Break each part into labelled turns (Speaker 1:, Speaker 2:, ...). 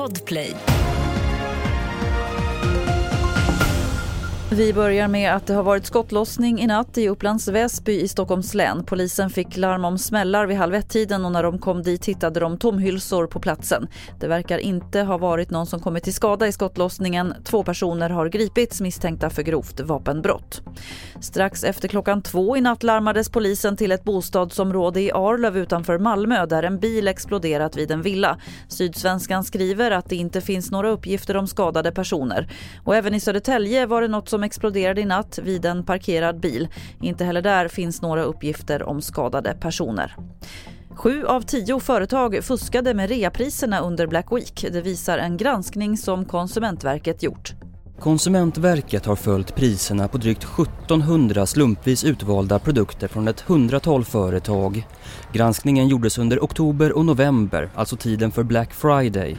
Speaker 1: Podplay.
Speaker 2: Vi börjar med att det har varit skottlossning i natt i Upplands Väsby i Stockholms län. Polisen fick larm om smällar vid halv ett-tiden och när de kom dit hittade de tomhylsor på platsen. Det verkar inte ha varit någon som kommit till skada i skottlossningen. Två personer har gripits misstänkta för grovt vapenbrott. Strax efter klockan två i natt larmades polisen till ett bostadsområde i Arlöv utanför Malmö där en bil exploderat vid en villa. Sydsvenskan skriver att det inte finns några uppgifter om skadade personer. Och även i Södertälje var det något som exploderade i natt vid en parkerad bil. Inte heller där finns några uppgifter om skadade personer. Sju av tio företag fuskade med reapriserna under Black Week. Det visar en granskning som Konsumentverket gjort.
Speaker 3: Konsumentverket har följt priserna på drygt 1700 slumpvis utvalda produkter från ett hundratal företag. Granskningen gjordes under oktober och november, alltså tiden för Black Friday.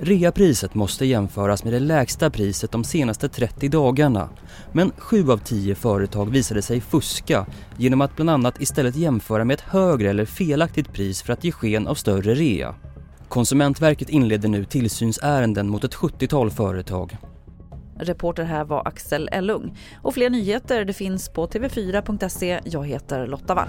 Speaker 3: Reapriset måste jämföras med det lägsta priset de senaste 30 dagarna. Men 7 av 10 företag visade sig fuska genom att bland annat istället jämföra med ett högre eller felaktigt pris för att ge sken av större rea. Konsumentverket inleder nu tillsynsärenden mot ett 70-tal företag.
Speaker 2: Reporter här var Axel Ellung. Och fler nyheter det finns på tv4.se. Jag heter Lotta Wall.